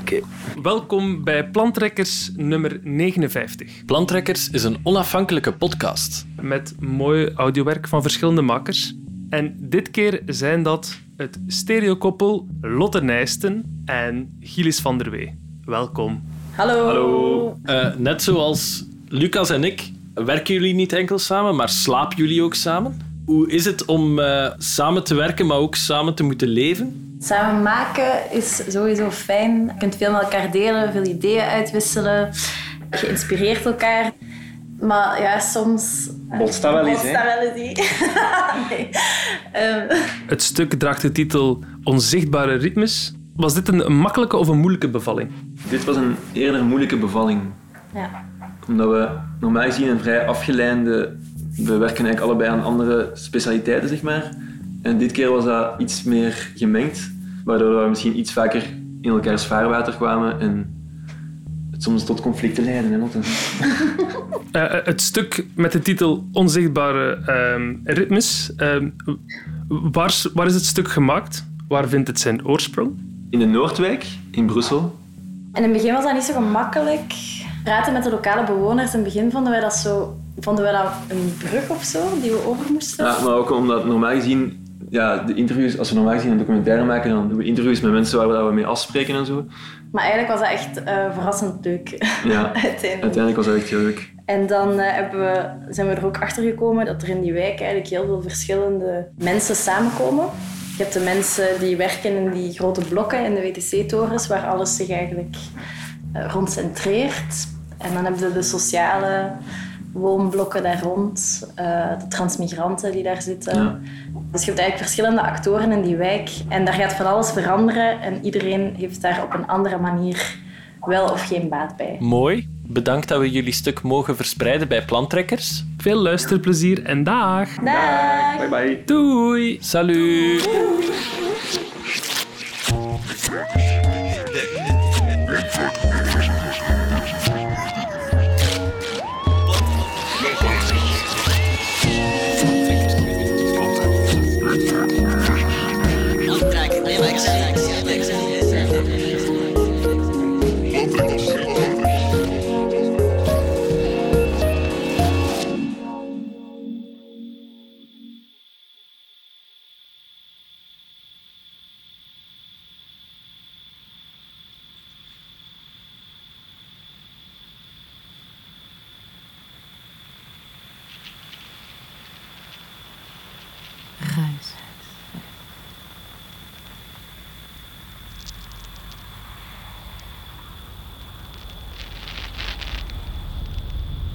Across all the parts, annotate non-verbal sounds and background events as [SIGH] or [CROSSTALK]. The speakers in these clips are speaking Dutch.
Oké. Welkom bij Plantrekkers nummer 59. Plantrekkers is een onafhankelijke podcast. Met mooi audiowerk van verschillende makers. En dit keer zijn dat het stereokoppel Lotte Nijsten en Gilles van der Wee. Welkom. Hallo. Hallo. Eh, net zoals Lucas en ik werken jullie niet enkel samen, maar slapen jullie ook samen? Hoe is het om eh, samen te werken, maar ook samen te moeten leven? Samen maken is sowieso fijn. Je kunt veel met elkaar delen, veel ideeën uitwisselen. Je inspireert elkaar. Maar ja, soms... Botst dat wel eens, hè? dat wel eens, [LAUGHS] nee. Ehm, Het stuk draagt de titel Onzichtbare ritmes. Was dit een makkelijke of een moeilijke bevalling? Dit was een eerder moeilijke bevalling. ja. Omdat we normaal gezien een vrij afgeleide... We werken eigenlijk allebei aan andere specialiteiten, zeg maar. En dit keer was dat iets meer gemengd. Waardoor we misschien iets vaker in elkaars vaarwater kwamen. En het soms tot conflicten leidde. Hè? [LAUGHS] Eh, eh, het stuk met de titel Onzichtbare ehm, ritmes. ehm, waar, is- waar is het stuk gemaakt? Waar vindt het zijn oorsprong? In de Noordwijk, in Brussel. In het begin was dat niet zo gemakkelijk. Praten met de lokale bewoners. In het begin vonden wij dat zo... Vonden wij dat een brug of zo, die we over moesten. Ja, maar ook omdat normaal gezien... Ja, de interviews, als we normaal gezien een documentaire maken, dan doen we interviews met mensen waar we, we mee afspreken en zo. Maar eigenlijk was dat echt eh, verrassend leuk. Ja, [LAUGHS] Uiteindelijk. uiteindelijk was dat echt heel leuk. En dan eh, hebben we, zijn we er ook achter gekomen dat er in die wijk eigenlijk heel veel verschillende mensen samenkomen. Je hebt de mensen die werken in die grote blokken in de WTC-torens, waar alles zich eigenlijk eh, rond centreert. En dan hebben we de sociale woonblokken daar rond, eh, de transmigranten die daar zitten. Ja. Dus je hebt eigenlijk verschillende actoren in die wijk. En daar gaat van alles veranderen. En iedereen heeft daar op een andere manier wel of geen baat bij. Mooi. Bedankt dat we jullie stuk mogen verspreiden bij Plantrekkers. Veel luisterplezier en dag! Dag! Bye bye. Doei! Salut!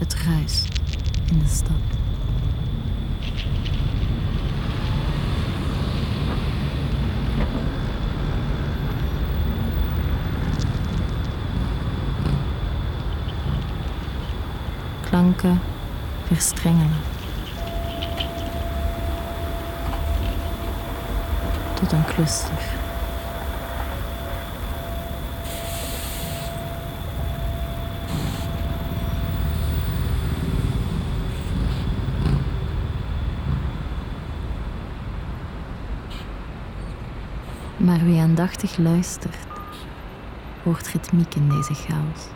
Het ruis in de stad. Klanken verstrengelen. tot een cluster. Maar wie aandachtig luistert, hoort ritmiek in deze chaos.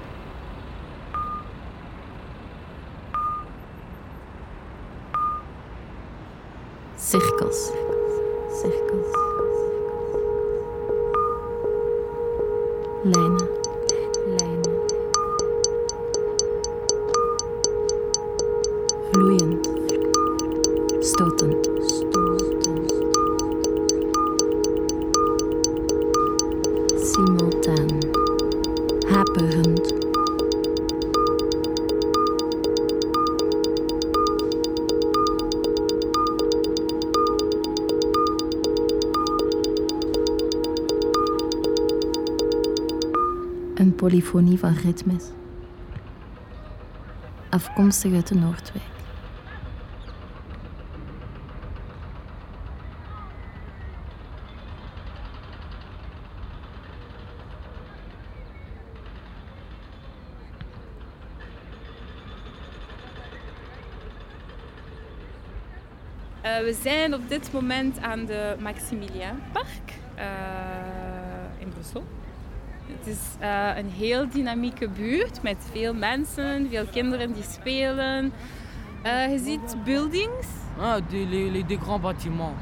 Cirkels. Cirkels. Lijnen. Lijnen. Vloeiend. Polyfonie van ritmes. Afkomstig uit de Noordwijk. Eh, we zijn op dit moment aan de Maximiliaanpark eh, in Brussel. Het is uh, een heel dynamieke buurt met veel mensen, veel kinderen die spelen. Buildings. Ah, les, grands bâtiments.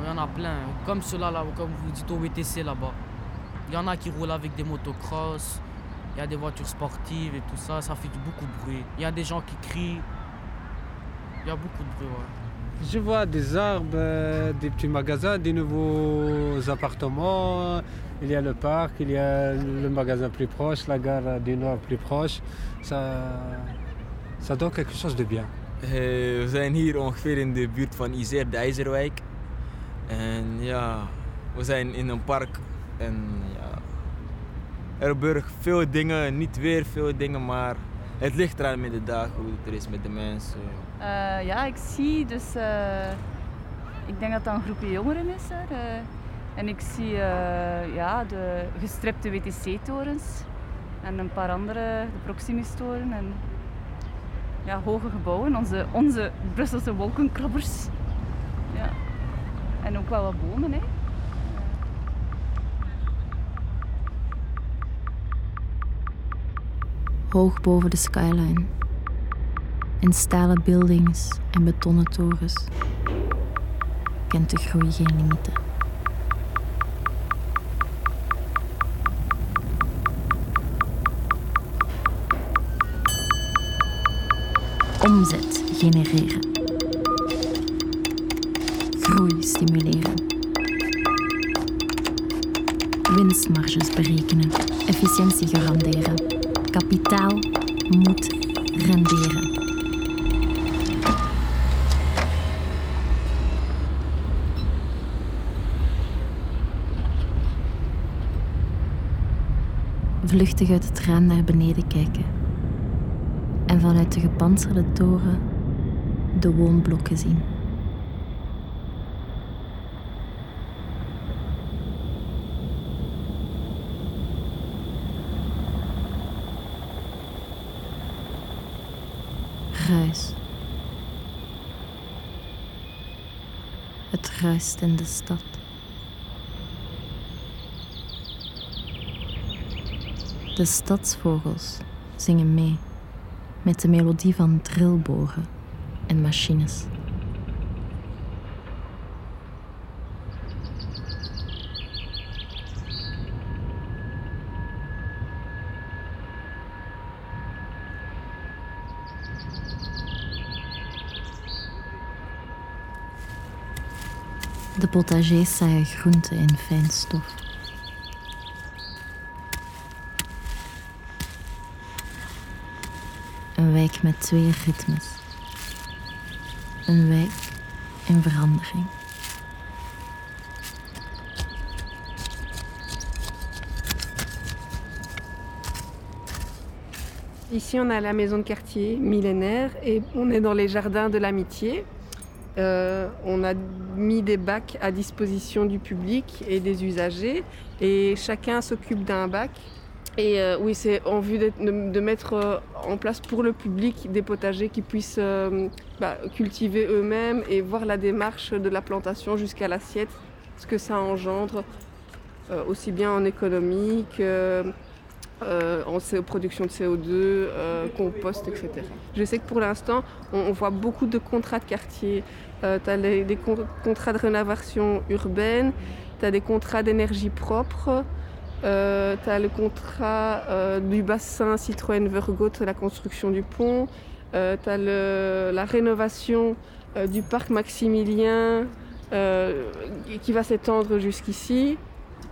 Il y en a plein. Comme ceux-là, là, comme vous dites au WTC là-bas. Il y en a qui roulent avec des motocross. Il y a des voitures sportives et tout ça. Ça fait beaucoup de bruit. Il y a des gens qui crient. Il y a beaucoup de bruit. Je vois des arbres, des petits magasins, des nouveaux appartements. Il y a le parc, il y a le magasin plus proche, la gare du Nord plus proche. Ça, ça donne quelque chose de bien. Uh, we zijn hier ongeveer in de buurt van Isère, de IJzerwijk. En ja, we zijn in een park. En ja, er gebeuren veel dingen, niet weer veel dingen, maar het ligt eraan met de dag hoe het er is met de mensen. Uh, ja, ik zie dus, uh, ik denk dat dat een groepje jongeren is. Hè. Uh, en ik zie ja, de gestripte WTC-torens en een paar andere, de Proximus-toren en ja, hoge gebouwen, onze, onze Brusselse wolkenkrabbers. Ja. En ook wel wat bomen. Hè. Hoog boven de skyline. In stalen buildings en betonnen torens. Kent de groei geen limieten. Omzet genereren. Groei stimuleren. Winstmarges berekenen. Efficiëntie garanderen. Kapitaal moet renderen. Vluchtig uit het raam naar beneden kijken en vanuit de gepantserde toren de woonblokken zien. Ruis. Het ruist in de stad. De stadsvogels zingen mee met de melodie van drillboren en machines. De potagers zaaien groenten in fijn stof. Wijk met twee ritmes. Verandering. Ici, on a la maison de quartier millénaire et on est dans les jardins de l'amitié. Euh, on a mis des bacs à disposition du public et des usagers et chacun s'occupe d'un bac. Et euh, oui, c'est en vue de, mettre euh, en place pour le public des potagers qui puissent euh, bah, cultiver eux-mêmes et voir la démarche de la plantation jusqu'à l'assiette, ce que ça engendre, aussi bien en économie que en production de CO2, euh, compost, etc. Je sais que pour l'instant, on, voit beaucoup de contrats de quartier. Tu as des con contrats de rénovation urbaine, tu as des contrats d'énergie propre, euh, tu as le contrat euh, du bassin Citroën Vergot, la construction du pont, tu as la rénovation du parc Maximilien qui va s'étendre jusqu'ici.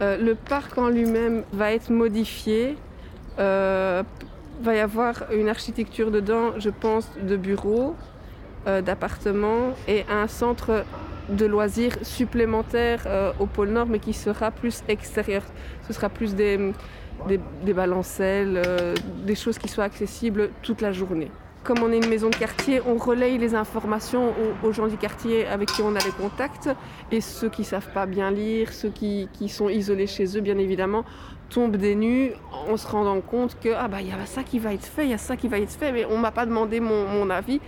le parc en lui-même va être modifié euh, va y avoir une architecture dedans, je pense, de bureaux, euh, d'appartements et un centre de loisirs supplémentaire euh, au pôle Nord, mais qui sera plus extérieur. Ce sera plus des, des, des balancelles, euh, des choses qui soient accessibles toute la journée. Comme on est une maison de quartier, on relaye les informations aux, gens du quartier avec qui on a les contacts. Et ceux qui ne savent pas bien lire, ceux qui, qui, sont isolés chez eux, bien évidemment, tombent des nues en se rendant compte que ah bah y a ça qui va être fait, il y a ça qui va être fait, mais on m'a pas demandé mon avis.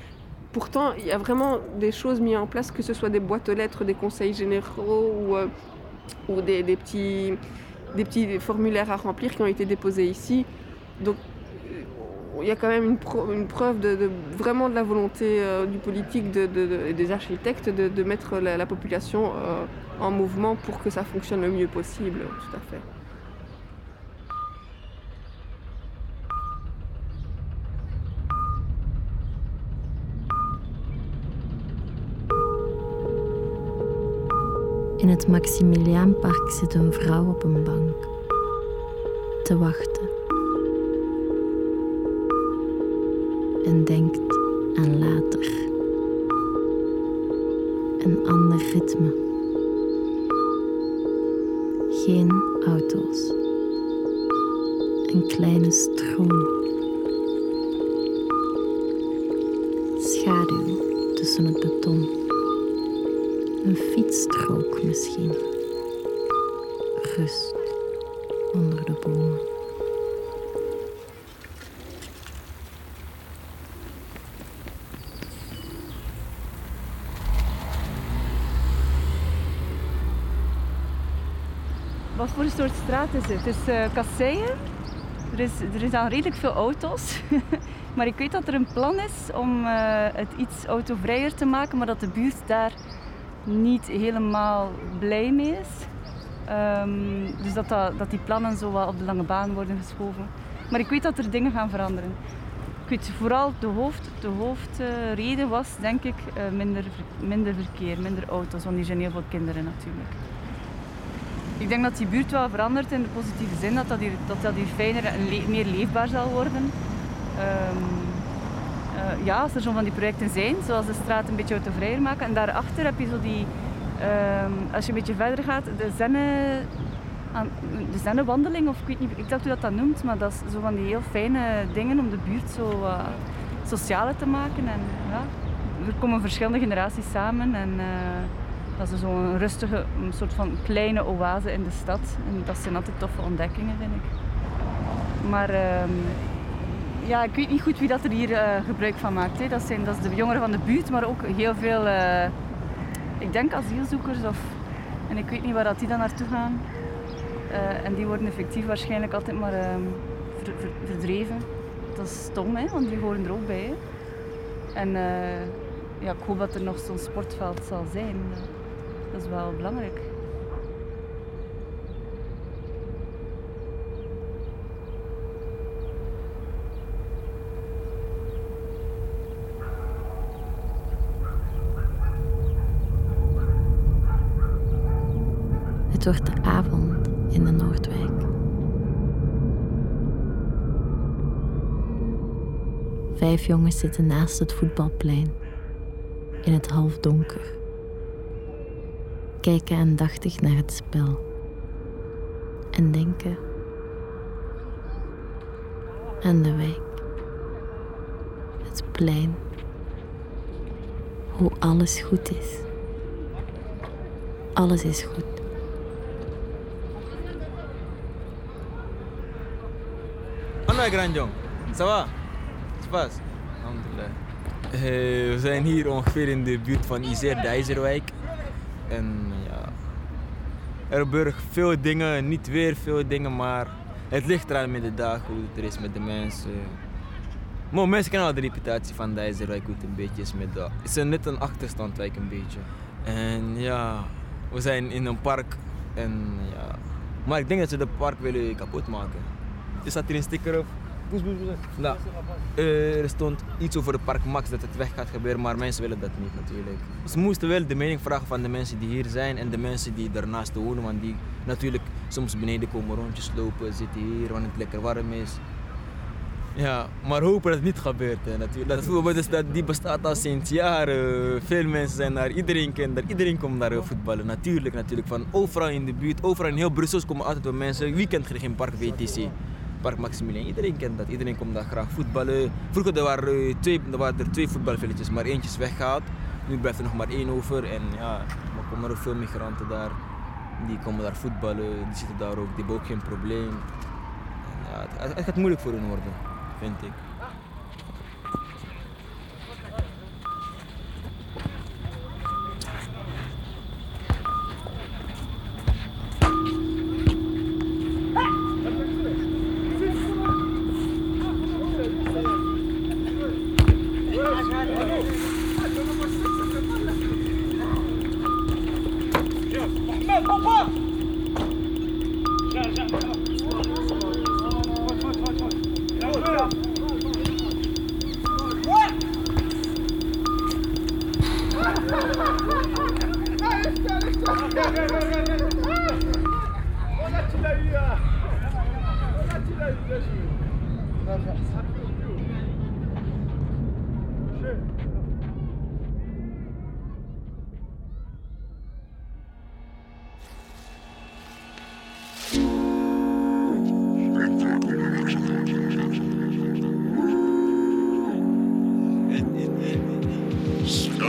Pourtant, il y a vraiment des choses mises en place, que ce soit des boîtes aux lettres, des conseils généraux ou, euh, des, petits formulaires à remplir qui ont été déposés ici. Donc il y a quand même une, preuve de, vraiment de la volonté euh, du politique des architectes de, mettre la, la population euh, en mouvement pour que ça fonctionne le mieux possible. Tout à fait. In het Maximiliaanpark zit een vrouw op een bank. Te wachten. En denkt aan later. Een ander ritme. Geen auto's. Een kleine stroom. Schaduw tussen het beton. Een fietsstrook misschien. Rust onder de bomen. Wat voor een soort straat is het? Het is eh kasseien. Er, is, er is al redelijk veel auto's. [LAUGHS] maar ik weet dat er een plan is om eh, het iets autovrijer te maken, maar dat de buurt daar niet helemaal blij mee is. Ehm, dus dat, dat, die plannen zo wat op de lange baan worden geschoven. Maar ik weet dat er dingen gaan veranderen. Ik weet vooral de, hoofd, de hoofdreden was denk ik eh, minder, minder verkeer, minder auto's, want hier zijn heel veel kinderen natuurlijk. Ik denk dat die buurt wel verandert in de positieve zin, dat dat hier, dat dat hier fijner en meer leefbaar zal worden. Ehm, eh, ja, als er zo van die projecten zijn, zoals de straat een beetje autovrijer maken. En daarachter heb je zo die, ehm, als je een beetje verder gaat, de zenne, de zennenwandeling, of ik weet niet exact hoe dat dat noemt, maar dat is zo van die heel fijne dingen om de buurt zo uh, socialer te maken. En, ja, er komen verschillende generaties samen en eh, dat is zo'n rustige, een soort van kleine oase in de stad. En dat zijn altijd toffe ontdekkingen, vind ik. Maar ehm, ja, ik weet niet goed wie dat er hier eh, gebruik van maakt. Hè. Dat, zijn, dat is de jongeren van de buurt, maar ook heel veel, eh, ik denk asielzoekers. Of, en ik weet niet waar dat die dan naartoe gaan. Eh, en die worden effectief waarschijnlijk altijd maar ehm, ver- ver- verdreven. Dat is stom, hè, want die horen er ook bij. En ja, ik hoop dat er nog zo'n sportveld zal zijn. Dat is wel belangrijk. Het wordt de avond in de Noordwijk. Vijf jongens zitten naast het voetbalplein in het halfdonker. Kijken aandachtig naar het spel en denken aan de wijk, het plein, hoe alles goed is. Alles is goed. Anna Grandjong, ça va? Het pas? Alhamdulillah. Eh, we zijn hier ongeveer in de buurt van Izer, de IJzerwijk. En ja, er gebeuren veel dingen, niet weer veel dingen, maar het ligt eraan met de dag, hoe het er is met de mensen. Maar mensen kennen al de reputatie van de IJzerwijk, hoe het een beetje is met de... Het is een- net een achterstandwijk een beetje. En ja, we zijn in een park en ja... Maar ik denk dat ze het park willen kapot maken. Er staat hier een sticker op. Poes, poes, poes. Nou, eh, er stond iets over de Park Max dat het weg gaat gebeuren, maar mensen willen dat niet natuurlijk. Ze moesten wel de mening vragen van de mensen die hier zijn en de mensen die daarnaast wonen, want die natuurlijk soms beneden komen rondjes lopen, zitten hier wanneer het lekker warm is. Ja, maar hopen dat het niet gebeurt. Hè, natuurlijk. Dat voetbal dus dat, die bestaat al sinds jaren. Veel mensen zijn daar, iedereen kent daar, iedereen komt daar voetballen. Natuurlijk, natuurlijk. Van overal in de buurt, overal in heel Brussel komen altijd wel mensen. Wie kent geen park WTC? Park Maximilien, iedereen kent dat. Iedereen komt daar graag voetballen. Vroeger er waren, er twee, er waren er twee voetbalvelletjes, maar eentje is weggehaald. Nu blijft er nog maar één over. En ja, er komen ook veel migranten daar. Die komen daar voetballen, die zitten daar ook, die hebben ook geen probleem. En ja, het, het gaat moeilijk voor hun worden, vind ik.